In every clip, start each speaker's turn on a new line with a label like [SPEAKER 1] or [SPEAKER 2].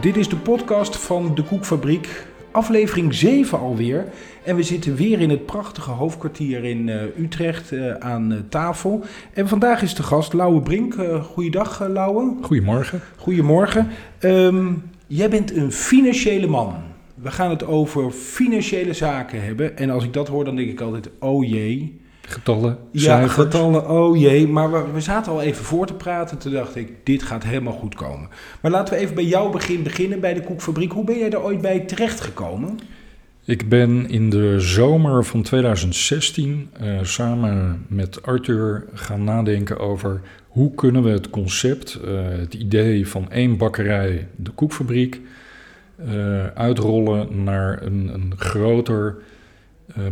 [SPEAKER 1] Dit is de podcast van de Koekfabriek, aflevering 7 alweer. En we zitten weer in het prachtige hoofdkwartier in uh, Utrecht uh, aan uh, tafel. En vandaag is de gast Lauwe Brink. goeiedag, Lauwe.
[SPEAKER 2] Goedemorgen.
[SPEAKER 1] Goedemorgen. Um, jij bent een financiële man. We gaan het over financiële zaken hebben. En als ik dat hoor, dan denk ik altijd: oh jee.
[SPEAKER 2] Getallen,
[SPEAKER 1] Ja, getallen, oh jee. Maar we, we, zaten al even voor te praten. Toen dacht ik, dit gaat helemaal goed komen. Maar laten we even bij jouw begin beginnen, bij de koekfabriek. Hoe ben jij daar ooit bij terechtgekomen?
[SPEAKER 2] Ik ben in de zomer van 2016 uh, samen met Arthur gaan nadenken over... hoe kunnen we het concept, uh, het idee van één bakkerij, de koekfabriek... Uh, uitrollen naar een, een groter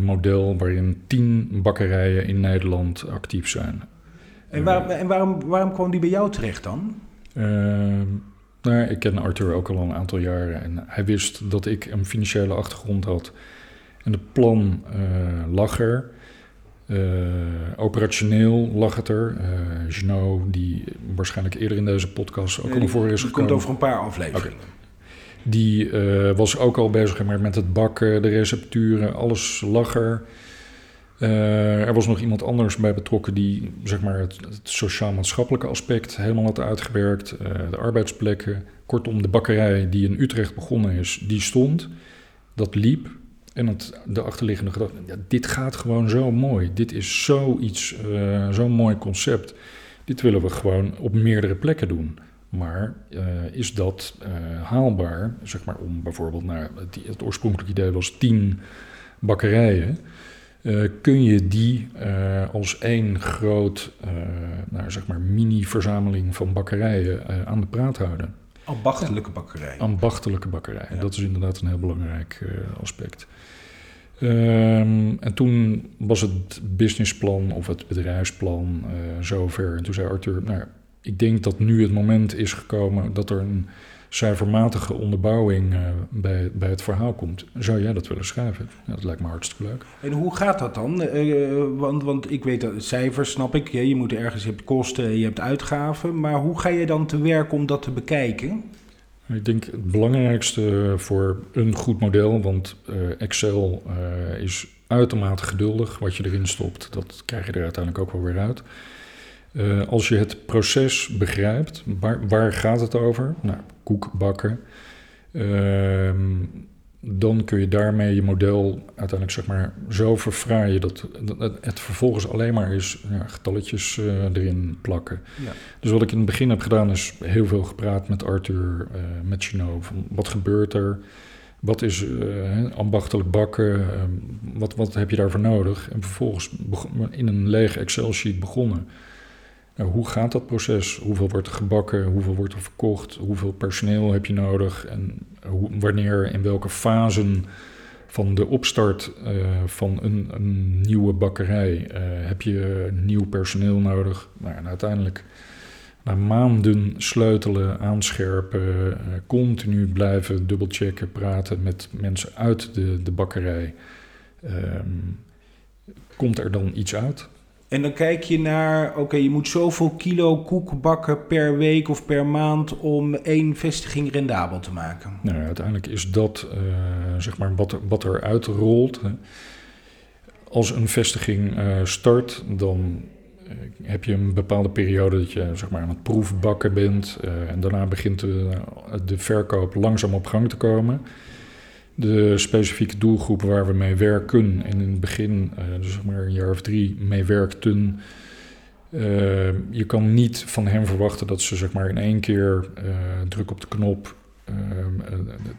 [SPEAKER 2] model waarin tien bakkerijen in Nederland actief zijn.
[SPEAKER 1] En, waar, en waarom, waarom kwam die bij jou terecht dan?
[SPEAKER 2] Uh, nou, ik ken Arthur ook al een aantal jaren en hij wist dat ik een financiële achtergrond had. En het plan uh, lag er. Uh, operationeel lag het er. Gino, die waarschijnlijk eerder in deze podcast ook
[SPEAKER 1] Nee,
[SPEAKER 2] al voren is gekomen.
[SPEAKER 1] komt over een paar afleveringen.
[SPEAKER 2] Die eh, was ook al bezig met, het bakken, de recepturen, alles lag er. Eh, er was nog iemand anders bij betrokken die zeg maar, het, sociaal-maatschappelijke aspect helemaal had uitgewerkt. eh, de arbeidsplekken. Kortom, de bakkerij die in Utrecht begonnen is, die stond. Dat liep. En het, de achterliggende gedachte, ja, dit gaat gewoon zo mooi. Dit is zoiets, eh zo'n mooi concept. Dit willen we gewoon op meerdere plekken doen. Maar eh, is dat eh, haalbaar, zeg maar, om bijvoorbeeld naar het, het oorspronkelijke idee was tien bakkerijen. eh, kun je die als één groot, nou, zeg maar, mini-verzameling van bakkerijen aan de praat houden?
[SPEAKER 1] Ambachtelijke bakkerij.
[SPEAKER 2] Ambachtelijke bakkerijen,
[SPEAKER 1] Ja.
[SPEAKER 2] dat is inderdaad een heel belangrijk aspect. Ehm, en toen was het businessplan of het bedrijfsplan zover. En toen zei Arthur, nou, ik denk dat nu het moment is gekomen dat er een cijfermatige onderbouwing eh, bij, bij het verhaal komt. Zou jij dat willen schrijven? Ja, dat lijkt me hartstikke leuk.
[SPEAKER 1] En hoe gaat dat dan? Eh, want, want ik weet dat cijfers, snap ik. Je, je moet ergens, je hebt kosten, je hebt uitgaven. Maar hoe ga je dan te werk om dat te bekijken?
[SPEAKER 2] Ik denk het belangrijkste voor een goed model, want eh, Excel is uitermate geduldig. Wat je erin stopt, dat krijg je er uiteindelijk ook wel weer uit. Eh, als je het proces begrijpt, waar, waar gaat het over? Nou, koek bakken. Ehm, dan kun je daarmee je model uiteindelijk zeg maar zo verfraaien dat, dat het, vervolgens alleen maar is ja, getalletjes eh, erin plakken.
[SPEAKER 1] Ja.
[SPEAKER 2] Dus wat ik in het begin heb gedaan is heel veel gepraat met Arthur, eh, met Chino. Van wat gebeurt er? Wat is ambachtelijk bakken? Eh, wat, wat heb je daarvoor nodig? En vervolgens in een lege Excel-sheet begonnen. Nou, hoe gaat dat proces? Hoeveel wordt er gebakken? Hoeveel wordt er verkocht? Hoeveel personeel heb je nodig? En wanneer, in welke fasen van de opstart eh, van een, een nieuwe bakkerij eh, heb je nieuw personeel nodig? Nou, en uiteindelijk na maanden sleutelen, aanscherpen, eh, continu blijven dubbelchecken, praten met mensen uit de, de bakkerij. Ehm, komt er dan iets uit?
[SPEAKER 1] En dan kijk je naar, oké, je moet zoveel kilo koek bakken per week of per maand om één vestiging rendabel te maken.
[SPEAKER 2] Nou, uiteindelijk is dat eh, zeg maar wat, wat eruit rolt. Als een vestiging eh, start, dan eh, heb je een bepaalde periode dat je zeg maar, aan het proefbakken bent. en daarna begint de verkoop langzaam op gang te komen. De specifieke doelgroep waar we mee werken en in het begin, eh, dus zeg maar een jaar of drie, mee werkten. eh, je kan niet van hen verwachten dat ze zeg maar in één keer eh, druk op de knop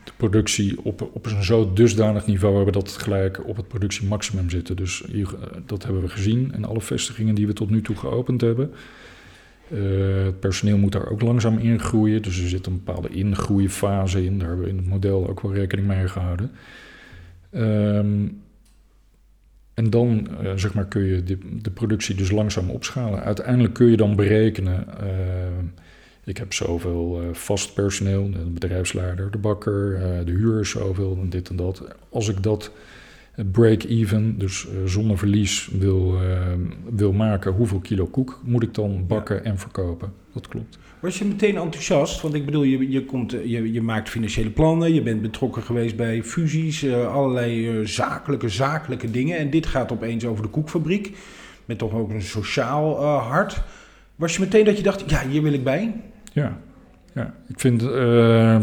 [SPEAKER 2] de productie op, op een zo dusdanig niveau hebben dat het gelijk op het productiemaximum zitten. Dus dat hebben we gezien in alle vestigingen die we tot nu toe geopend hebben. Eh, het personeel moet daar ook langzaam in groeien. Dus er zit een bepaalde ingroeifase in. Daar hebben we in het model ook wel rekening mee gehouden. Ehm, en dan eh, zeg maar, kun je de, de productie dus langzaam opschalen. Uiteindelijk kun je dan berekenen. eh, ik heb zoveel vast personeel, de bedrijfsleider, de bakker, de huur zoveel en dit en dat. Als ik dat break-even, dus zonder verlies wil, wil maken. Hoeveel kilo koek moet ik dan bakken en verkopen? Dat klopt.
[SPEAKER 1] Was je meteen enthousiast? Want ik bedoel, je, je, komt, je, je maakt financiële plannen, je bent betrokken geweest bij fusies, allerlei zakelijke, zakelijke dingen. En dit gaat opeens over de koekfabriek, met toch ook een sociaal hart. Was je meteen dat je dacht, ja, hier wil ik bij?
[SPEAKER 2] Ja, ja. ik vind,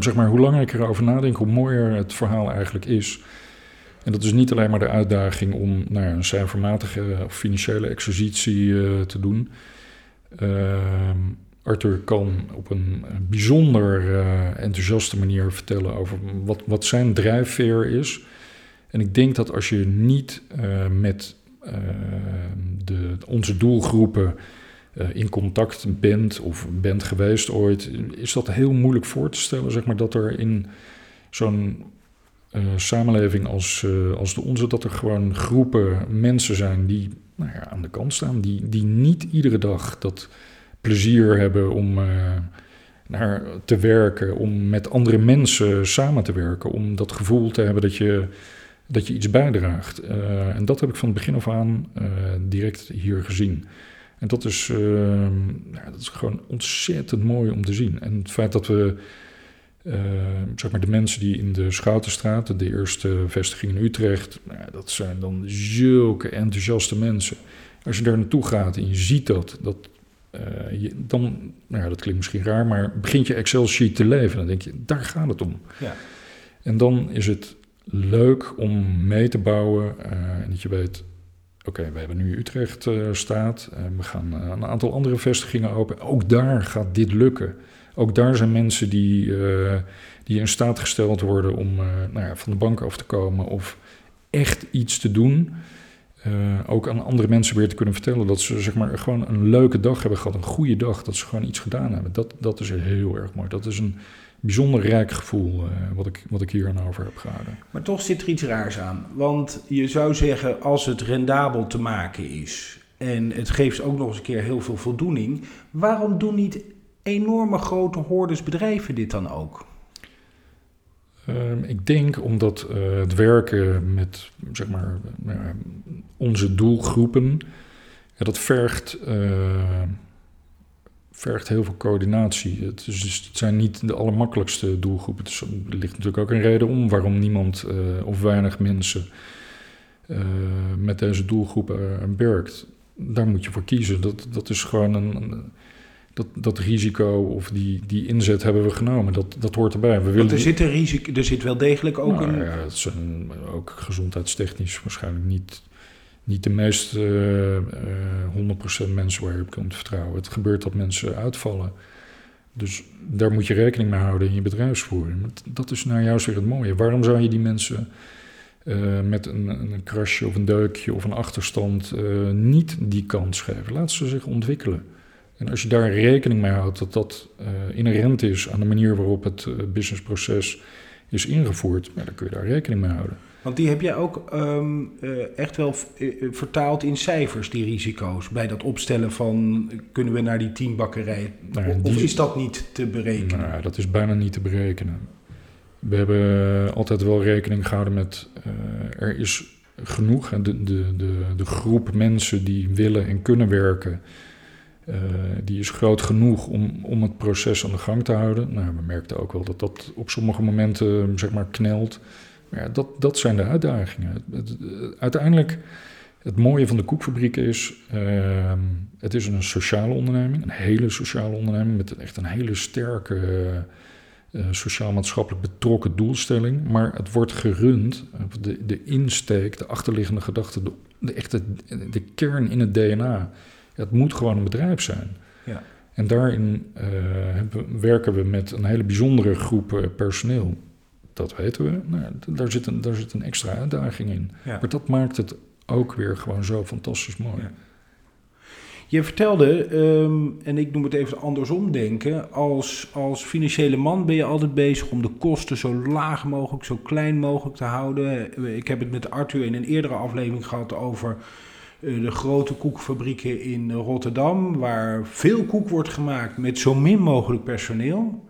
[SPEAKER 2] zeg maar, hoe langer ik erover nadenk, hoe mooier het verhaal eigenlijk is. En dat is niet alleen maar de uitdaging om nou een cijfermatige of financiële exercitie uh, te doen. Uh, Arthur kan op een bijzonder enthousiaste manier vertellen over wat, wat zijn drijfveer is. En ik denk dat als je niet met de, onze doelgroepen in contact bent of bent geweest ooit, is dat heel moeilijk voor te stellen, zeg maar, dat er in zo'n uh, samenleving als, uh, als de onze, dat er gewoon groepen mensen zijn die nou ja, aan de kant staan, die, die niet iedere dag dat plezier hebben om naar te werken, om met andere mensen samen te werken, om dat gevoel te hebben dat je, dat je iets bijdraagt. en dat heb ik van het begin af aan direct hier gezien. En dat is, ehm, dat is gewoon ontzettend mooi om te zien. En het feit dat we, ehm, zeg maar, de mensen die in de Schoutenstraat, de eerste vestiging in Utrecht, nou, dat zijn dan zulke enthousiaste mensen. Als je daar naartoe gaat en je ziet dat, dat uh, je, dan, nou ja, dat klinkt misschien raar, maar begint je Excel-sheet te leven. Dan denk je, daar gaat het om. Ja. En dan is het leuk om mee te bouwen uh, en dat je weet, Oké, we hebben nu Utrecht uh, staat. Uh, we gaan uh, een aantal andere vestigingen open. Ook daar gaat dit lukken. Ook daar zijn mensen die, die in staat gesteld worden om nou ja, van de bank af te komen of echt iets te doen. ook aan andere mensen weer te kunnen vertellen dat ze zeg maar, gewoon een leuke dag hebben gehad, een goede dag, dat ze gewoon iets gedaan hebben. Dat, dat is heel erg mooi. Dat is een bijzonder rijk gevoel wat, ik, wat ik hier aan over heb gehouden.
[SPEAKER 1] Maar toch zit er iets raars aan. Want je zou zeggen, als het rendabel te maken is en het geeft ook nog eens een keer heel veel voldoening, waarom doen niet enorme grote hordes bedrijven dit dan ook?
[SPEAKER 2] Uh, ik denk omdat uh, het werken met zeg maar, onze doelgroepen, ja, dat vergt eh, vergt heel veel coördinatie. Het, dus, het zijn niet de allermakkelijkste doelgroepen. er ligt natuurlijk ook een reden om waarom niemand of weinig mensen met deze doelgroepen werkt. Daar moet je voor kiezen. Dat, dat is gewoon een, dat, dat risico of die, die inzet hebben we genomen. Dat, dat hoort erbij. We
[SPEAKER 1] willen er zit een risico, er zit wel degelijk ook
[SPEAKER 2] nou,
[SPEAKER 1] een.
[SPEAKER 2] Ja, het is een, ook gezondheidstechnisch waarschijnlijk niet niet de meeste uh, uh, 100% mensen waar je op kunt vertrouwen. Het gebeurt dat mensen uitvallen. Dus daar moet je rekening mee houden in je bedrijfsvoering. Dat is nou juist weer het mooie. Waarom zou je die mensen uh, met een, een krasje of een deukje of een achterstand niet die kans geven? Laat ze zich ontwikkelen. En als je daar rekening mee houdt dat dat uh, inherent is aan de manier waarop het businessproces is ingevoerd, ja, dan kun je daar rekening mee houden.
[SPEAKER 1] Want die heb jij ook um, uh, echt wel vertaald in cijfers, die risico's. Bij dat opstellen van kunnen we naar die teambakkerij? Nou of is dat niet te berekenen?
[SPEAKER 2] Nou, dat is bijna niet te berekenen. We hebben altijd wel rekening gehouden met uh, er is genoeg. De, de, de, de groep mensen die willen en kunnen werken, die is groot genoeg om, om het proces aan de gang te houden. Nou, we merkten ook wel dat dat op sommige momenten zeg maar knelt ja, dat, dat zijn de uitdagingen. Uiteindelijk, het mooie van de koekfabriek is, uh, het is een sociale onderneming, een hele sociale onderneming met echt een hele sterke uh, sociaal-maatschappelijk betrokken doelstelling. Maar het wordt gerund, de, de insteek, de achterliggende gedachte, de, de echte de kern in het DNA. Het moet gewoon een bedrijf zijn. Ja. En daarin uh, werken we met een hele bijzondere groep personeel dat weten we. Nou, daar, zit een, daar zit een extra uitdaging in. Maar dat maakt het ook weer gewoon zo fantastisch mooi. Ja.
[SPEAKER 1] Je vertelde, ehm, en ik noem het even andersom denken, als, als financiële man ben je altijd bezig om de kosten zo laag mogelijk, zo klein mogelijk te houden. Ik heb het met Arthur in een eerdere aflevering gehad over eh, de grote koekfabrieken in Rotterdam, waar veel koek wordt gemaakt met zo min mogelijk personeel.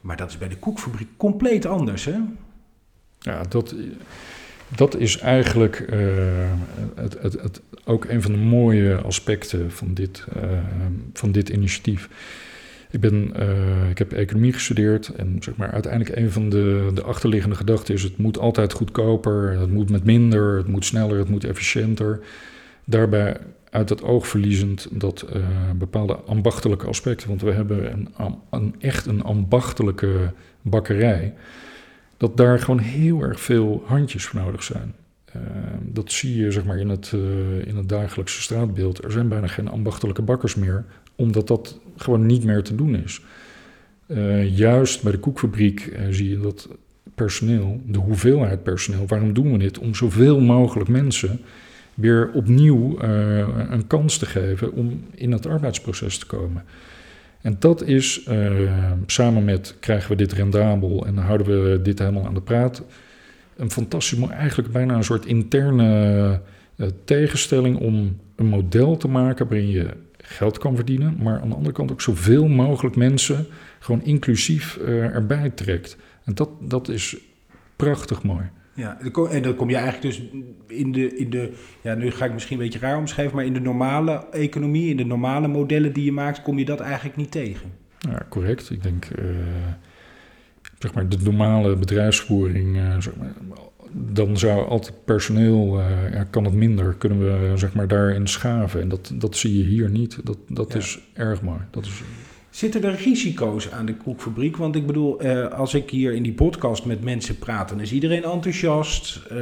[SPEAKER 1] Maar dat is bij de koekfabriek compleet anders, hè?
[SPEAKER 2] Ja, dat, dat is eigenlijk eh, het, het, het, ook een van de mooie aspecten van dit, van dit initiatief. Ik, ben, ik heb economie gestudeerd en zeg maar, uiteindelijk een van de, de achterliggende gedachten is: het moet altijd goedkoper, het moet met minder, het moet sneller, het moet efficiënter. Daarbij uit het oog verliezend dat uh, bepaalde ambachtelijke aspecten, want we hebben een, een, echt een ambachtelijke bakkerij, dat daar gewoon heel erg veel handjes voor nodig zijn. Uh, dat zie je zeg maar, in, het, uh, in het dagelijkse straatbeeld. Er zijn bijna geen ambachtelijke bakkers meer, omdat dat gewoon niet meer te doen is. juist bij de koekfabriek zie je dat personeel, de hoeveelheid personeel, waarom doen we dit? Om zoveel mogelijk mensen weer opnieuw uh, een kans te geven om in het arbeidsproces te komen. En dat is, uh, samen met krijgen we dit rendabel en houden we dit helemaal aan de praat, een fantastisch, maar eigenlijk bijna een soort interne uh, tegenstelling om een model te maken waarin je geld kan verdienen, maar aan de andere kant ook zoveel mogelijk mensen gewoon inclusief erbij trekt. En dat, dat is prachtig mooi.
[SPEAKER 1] Ja, en dan kom je eigenlijk dus in de, in de, ja, nu ga ik misschien een beetje raar omschrijven, maar in de normale economie, in de normale modellen die je maakt, kom je dat eigenlijk niet tegen.
[SPEAKER 2] Ja, correct. Ik denk, uh, zeg maar, de normale bedrijfsvoering, uh, zeg maar, dan zou altijd personeel, uh, ja, kan het minder, kunnen we zeg maar daarin schaven. En dat, dat zie je hier niet. Dat, dat ja. is erg mooi. Dat is,
[SPEAKER 1] Zitten er risico's aan de koekfabriek? Want ik bedoel, eh, als ik hier in die podcast met mensen praat, dan is iedereen enthousiast. Uh,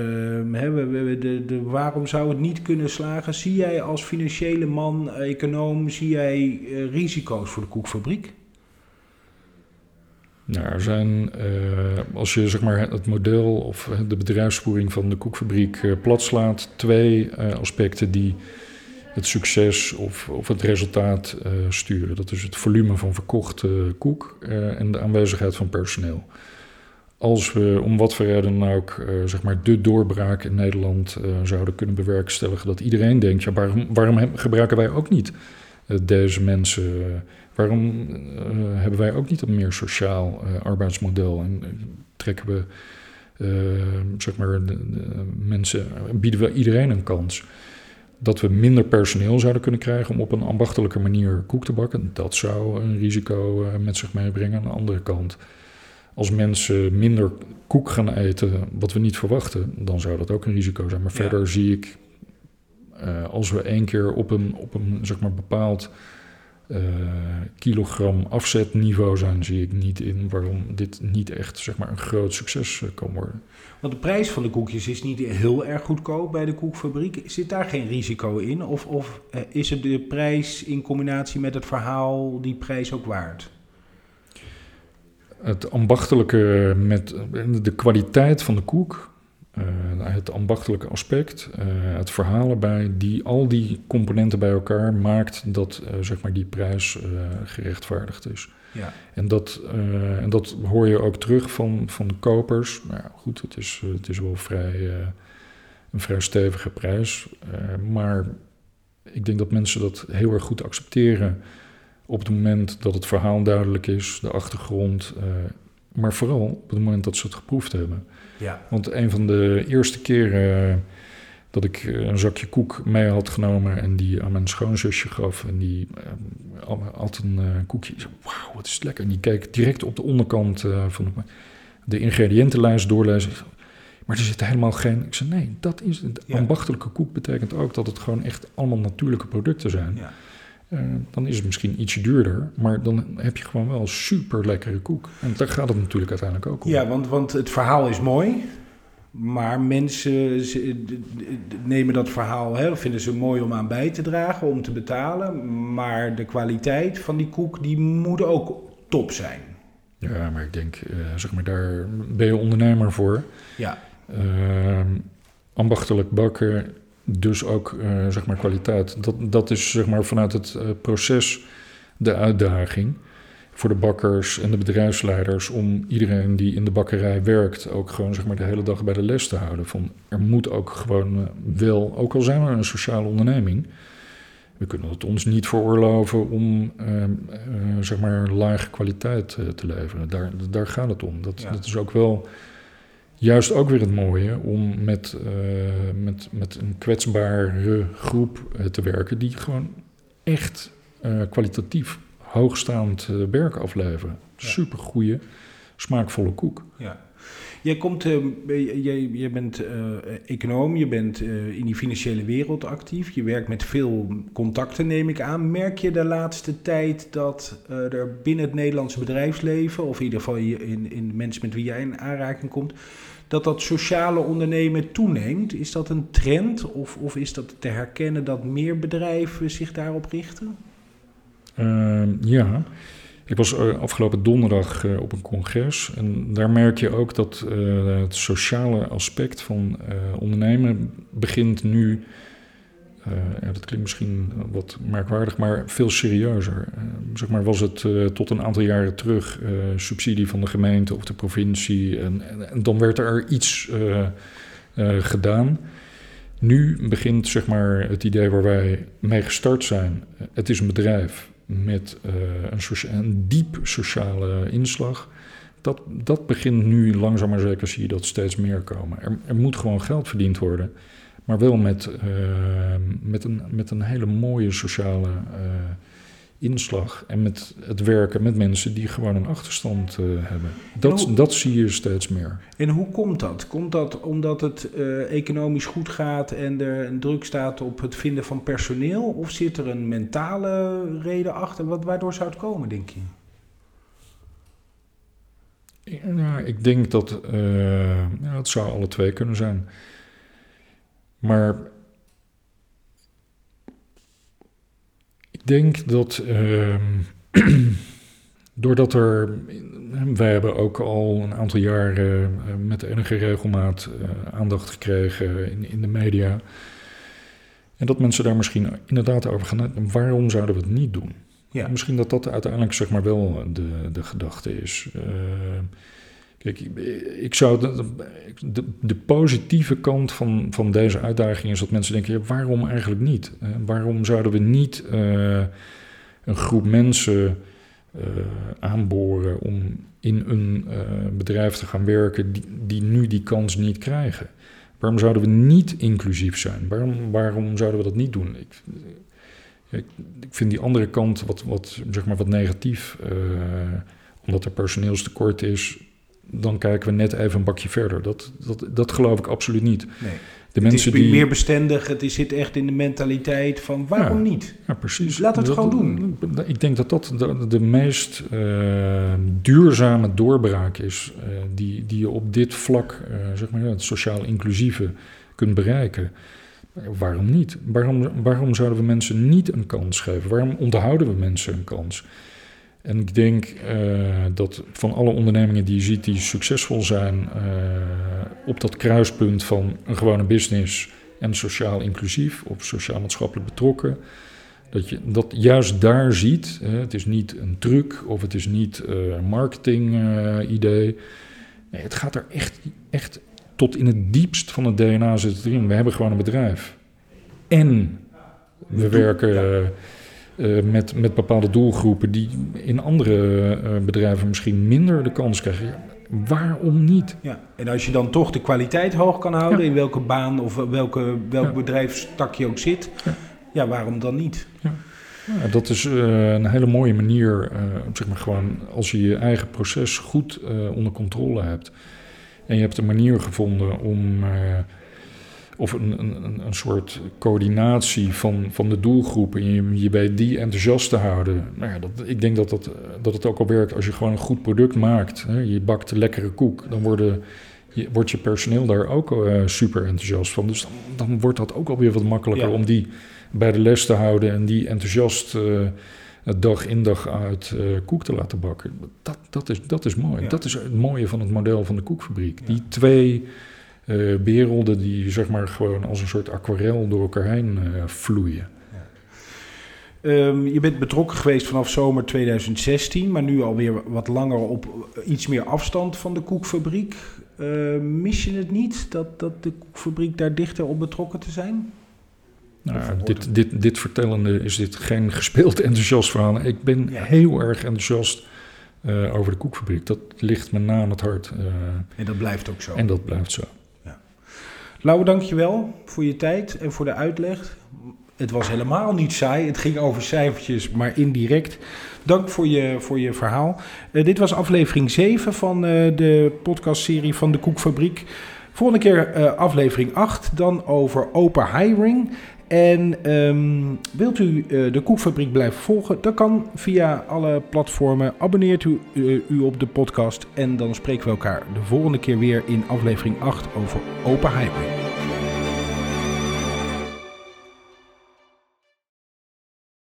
[SPEAKER 1] hè, we, de, de, waarom zou het niet kunnen slagen? Zie jij als financiële man, econoom, zie jij uh, risico's voor de koekfabriek?
[SPEAKER 2] Nou, er zijn, als je zeg maar, het model of de bedrijfsvoering van de koekfabriek platslaat, twee aspecten die het succes of, of het resultaat uh, sturen. Dat is het volume van verkochte koek uh, en de aanwezigheid van personeel. Als we om wat voor reden dan ook uh, zeg maar de doorbraak in Nederland zouden kunnen bewerkstelligen, dat iedereen denkt: ja, waarom, waarom gebruiken wij ook niet deze mensen? waarom hebben wij ook niet een meer sociaal arbeidsmodel en trekken we zeg maar mensen, bieden we iedereen een kans? Dat we minder personeel zouden kunnen krijgen om op een ambachtelijke manier koek te bakken. Dat zou een risico uh, met zich meebrengen. Aan de andere kant, als mensen minder koek gaan eten, wat we niet verwachten, dan zou dat ook een risico zijn. Maar ja. verder zie ik, uh, als we één keer op een, op een zeg maar, bepaald uh, kilogram afzetniveau zijn, zie ik niet in waarom dit niet echt zeg maar, een groot succes kan worden.
[SPEAKER 1] Want de prijs van de koekjes is niet heel erg goedkoop bij de koekfabriek. Zit daar geen risico in? Of, of uh, is het de prijs in combinatie met het verhaal die prijs ook waard?
[SPEAKER 2] Het ambachtelijke met de kwaliteit van de koek, het ambachtelijke aspect, uh, het verhaal erbij, die, al die componenten bij elkaar maakt dat zeg maar die prijs gerechtvaardigd is. Ja. En, dat, en dat hoor je ook terug van, van de kopers. Nou goed, het is, het is wel vrij, een vrij stevige prijs. Maar ik denk dat mensen dat heel erg goed accepteren op het moment dat het verhaal duidelijk is, de achtergrond. Maar vooral op het moment dat ze het geproefd hebben. Ja. Want een van de eerste keren dat ik eh, een zakje koek mee had genomen en die aan mijn schoonzusje gaf. En die uh, had een uh, koekje. Wauw, wat is het lekker. En die keek direct op de onderkant uh, van de, de ingrediëntenlijst doorlezen. Maar er zit helemaal geen... Ik zei, nee, dat is... ja. ambachtelijke koek betekent ook dat het gewoon echt allemaal natuurlijke producten zijn. Ja. Uh, dan is het misschien ietsje duurder, maar dan heb je gewoon wel super lekkere koek. En daar gaat het natuurlijk uiteindelijk ook om.
[SPEAKER 1] Ja, want, want het verhaal is mooi. Maar mensen nemen dat verhaal, hè, vinden ze mooi om aan bij te dragen, om te betalen. Maar de kwaliteit van die koek, die moet ook top zijn.
[SPEAKER 2] Ja, maar ik denk, uh, zeg maar, daar ben je ondernemer voor. Ja. Uh, ambachtelijk bakken, dus ook, uh, zeg maar, kwaliteit. Dat, dat is, zeg maar, vanuit het uh, proces de uitdaging voor de bakkers en de bedrijfsleiders om iedereen die in de bakkerij werkt ook gewoon zeg maar de hele dag bij de les te houden. Van er moet ook gewoon uh, wel, ook al zijn we een sociale onderneming, we kunnen het ons niet veroorloven om uh, zeg maar lage kwaliteit te leveren. Daar, daar gaat het om. Dat, ja. dat is ook wel juist ook weer het mooie om met, uh, met, met een kwetsbare groep uh, te werken die gewoon echt uh, kwalitatief hoogstaand werk afleveren. Ja. Super goede, smaakvolle koek.
[SPEAKER 1] Ja. Jij, komt, uh, bent uh, econoom, je bent uh, in die financiële wereld actief. Je werkt met veel contacten, neem ik aan. Merk je de laatste tijd dat er binnen het Nederlandse bedrijfsleven, of in ieder geval in, in mensen met wie jij in aanraking komt, dat dat sociale ondernemen toeneemt? Is dat een trend of, of is dat te herkennen dat meer bedrijven zich daarop richten?
[SPEAKER 2] Ehm, ja. Ik was eh, afgelopen donderdag uh, op een congres en daar merk je ook dat uh, het sociale aspect van ondernemen begint nu, ja, dat klinkt misschien wat merkwaardig, maar veel serieuzer. zeg maar was het tot een aantal jaren terug subsidie van de gemeente of de provincie en, en, en dan werd er iets gedaan. Nu begint zeg maar, het idee waar wij mee gestart zijn. Het is een bedrijf met uh, een, een, diep sociale inslag. Dat, dat begint nu langzaam maar zeker, zie je dat steeds meer komen. Er, er moet gewoon geld verdiend worden, maar wel met, uh, met, een, met een hele mooie sociale uh, inslag. En met het werken met mensen die gewoon een achterstand uh, hebben. Dat, hoe, dat zie je steeds meer.
[SPEAKER 1] En hoe komt dat? Komt dat omdat het uh, economisch goed gaat en er een druk staat op het vinden van personeel? Of zit er een mentale reden achter? Wat, waardoor zou het komen, denk je?
[SPEAKER 2] Ja, ik denk dat uh, ja, het zou alle twee kunnen zijn. Maar denk dat uh, doordat er. Wij hebben ook al een aantal jaren uh, met enige regelmaat uh, aandacht gekregen in, in de media. En dat mensen daar misschien inderdaad over gaan. Waarom zouden we het niet doen? Ja. Misschien dat dat uiteindelijk zeg maar wel de, de gedachte is. Uh, Kijk, ik zou de, positieve kant van, van deze uitdaging is dat mensen denken: ja, waarom eigenlijk niet? Uh, waarom zouden we niet uh, een groep mensen uh, aanboren om in een bedrijf te gaan werken die, die nu die kans niet krijgen? Waarom zouden we niet inclusief zijn? Waarom, waarom zouden we dat niet doen? Ik, ik, ik vind die andere kant wat, wat, zeg maar wat negatief, omdat er personeelstekort is dan kijken we net even een bakje verder. Dat, dat, dat geloof ik absoluut niet.
[SPEAKER 1] Nee. De het mensen is die... meer bestendig, het zit echt in de mentaliteit van waarom niet?
[SPEAKER 2] Ja, precies.
[SPEAKER 1] Laat het gewoon doen.
[SPEAKER 2] Ik denk dat dat de, de meest uh, duurzame doorbraak is uh, die, die je op dit vlak, uh, zeg maar, het sociaal inclusieve, kunt bereiken. Waarom niet? Waarom, waarom zouden we mensen niet een kans geven? Waarom onthouden we mensen een kans? En ik denk uh, dat van alle ondernemingen die je ziet die succesvol zijn uh, op dat kruispunt van een gewone business en sociaal inclusief of sociaal-maatschappelijk betrokken, dat je dat juist daar ziet. Hè, het is niet een truc of het is niet uh, een marketing idee. Nee, het gaat er echt, echt tot in het diepst van het DNA zit het erin. We hebben gewoon een bedrijf. En we werken uh, met, met bepaalde doelgroepen die in andere uh, bedrijven misschien minder de kans krijgen. Waarom niet?
[SPEAKER 1] Ja, en als je dan toch de kwaliteit hoog kan houden, ja. in welke baan of welke, welk ja. bedrijfstak je ook zit, ja. waarom dan niet?
[SPEAKER 2] Ja. dat is uh, een hele mooie manier, zeg maar gewoon, als je je eigen proces goed onder controle hebt. En je hebt een manier gevonden om of een, een, een soort coördinatie van, van de doelgroep en je, je bij die enthousiast te houden. Nou ja, dat, ik denk dat, dat, dat het ook al werkt als je gewoon een goed product maakt. Hè, je bakt een lekkere koek, dan worden, je, wordt je personeel daar ook uh, super enthousiast van. Dus dan, dan wordt dat ook alweer wat makkelijker ja. om die bij de les te houden en die enthousiast uh, dag in dag uit uh, koek te laten bakken. Dat, dat, is, dat is mooi. Ja. Dat is het mooie van het model van de koekfabriek. Die twee uh, werelden die zeg maar gewoon als een soort aquarel door elkaar heen uh, vloeien.
[SPEAKER 1] Um, je bent betrokken geweest vanaf zomer 2016, maar nu alweer wat langer op iets meer afstand van de koekfabriek. Uh, mis je het niet dat, dat de koekfabriek daar dichter op betrokken te zijn?
[SPEAKER 2] Nou, dit, dit, dit vertellende is dit geen gespeeld enthousiast verhaal. Ik ben ja. heel erg enthousiast eh, over de koekfabriek. Dat ligt me na aan het hart. eh,
[SPEAKER 1] En dat blijft ook zo.
[SPEAKER 2] en dat blijft zo.
[SPEAKER 1] Lauwe, dankjewel voor je tijd en voor de uitleg. Het was helemaal niet saai. Het ging over cijfertjes, maar indirect. Dank voor je, voor je verhaal. Eh, dit was aflevering 7 van eh, de podcastserie van de Koekfabriek. Volgende keer eh, aflevering 8, dan over open hiring. En ehm, wilt u eh, de Koekfabriek blijven volgen? Dat kan via alle platformen. Abonneert u, eh, u op de podcast. En dan spreken we elkaar de volgende keer weer in aflevering 8 over open.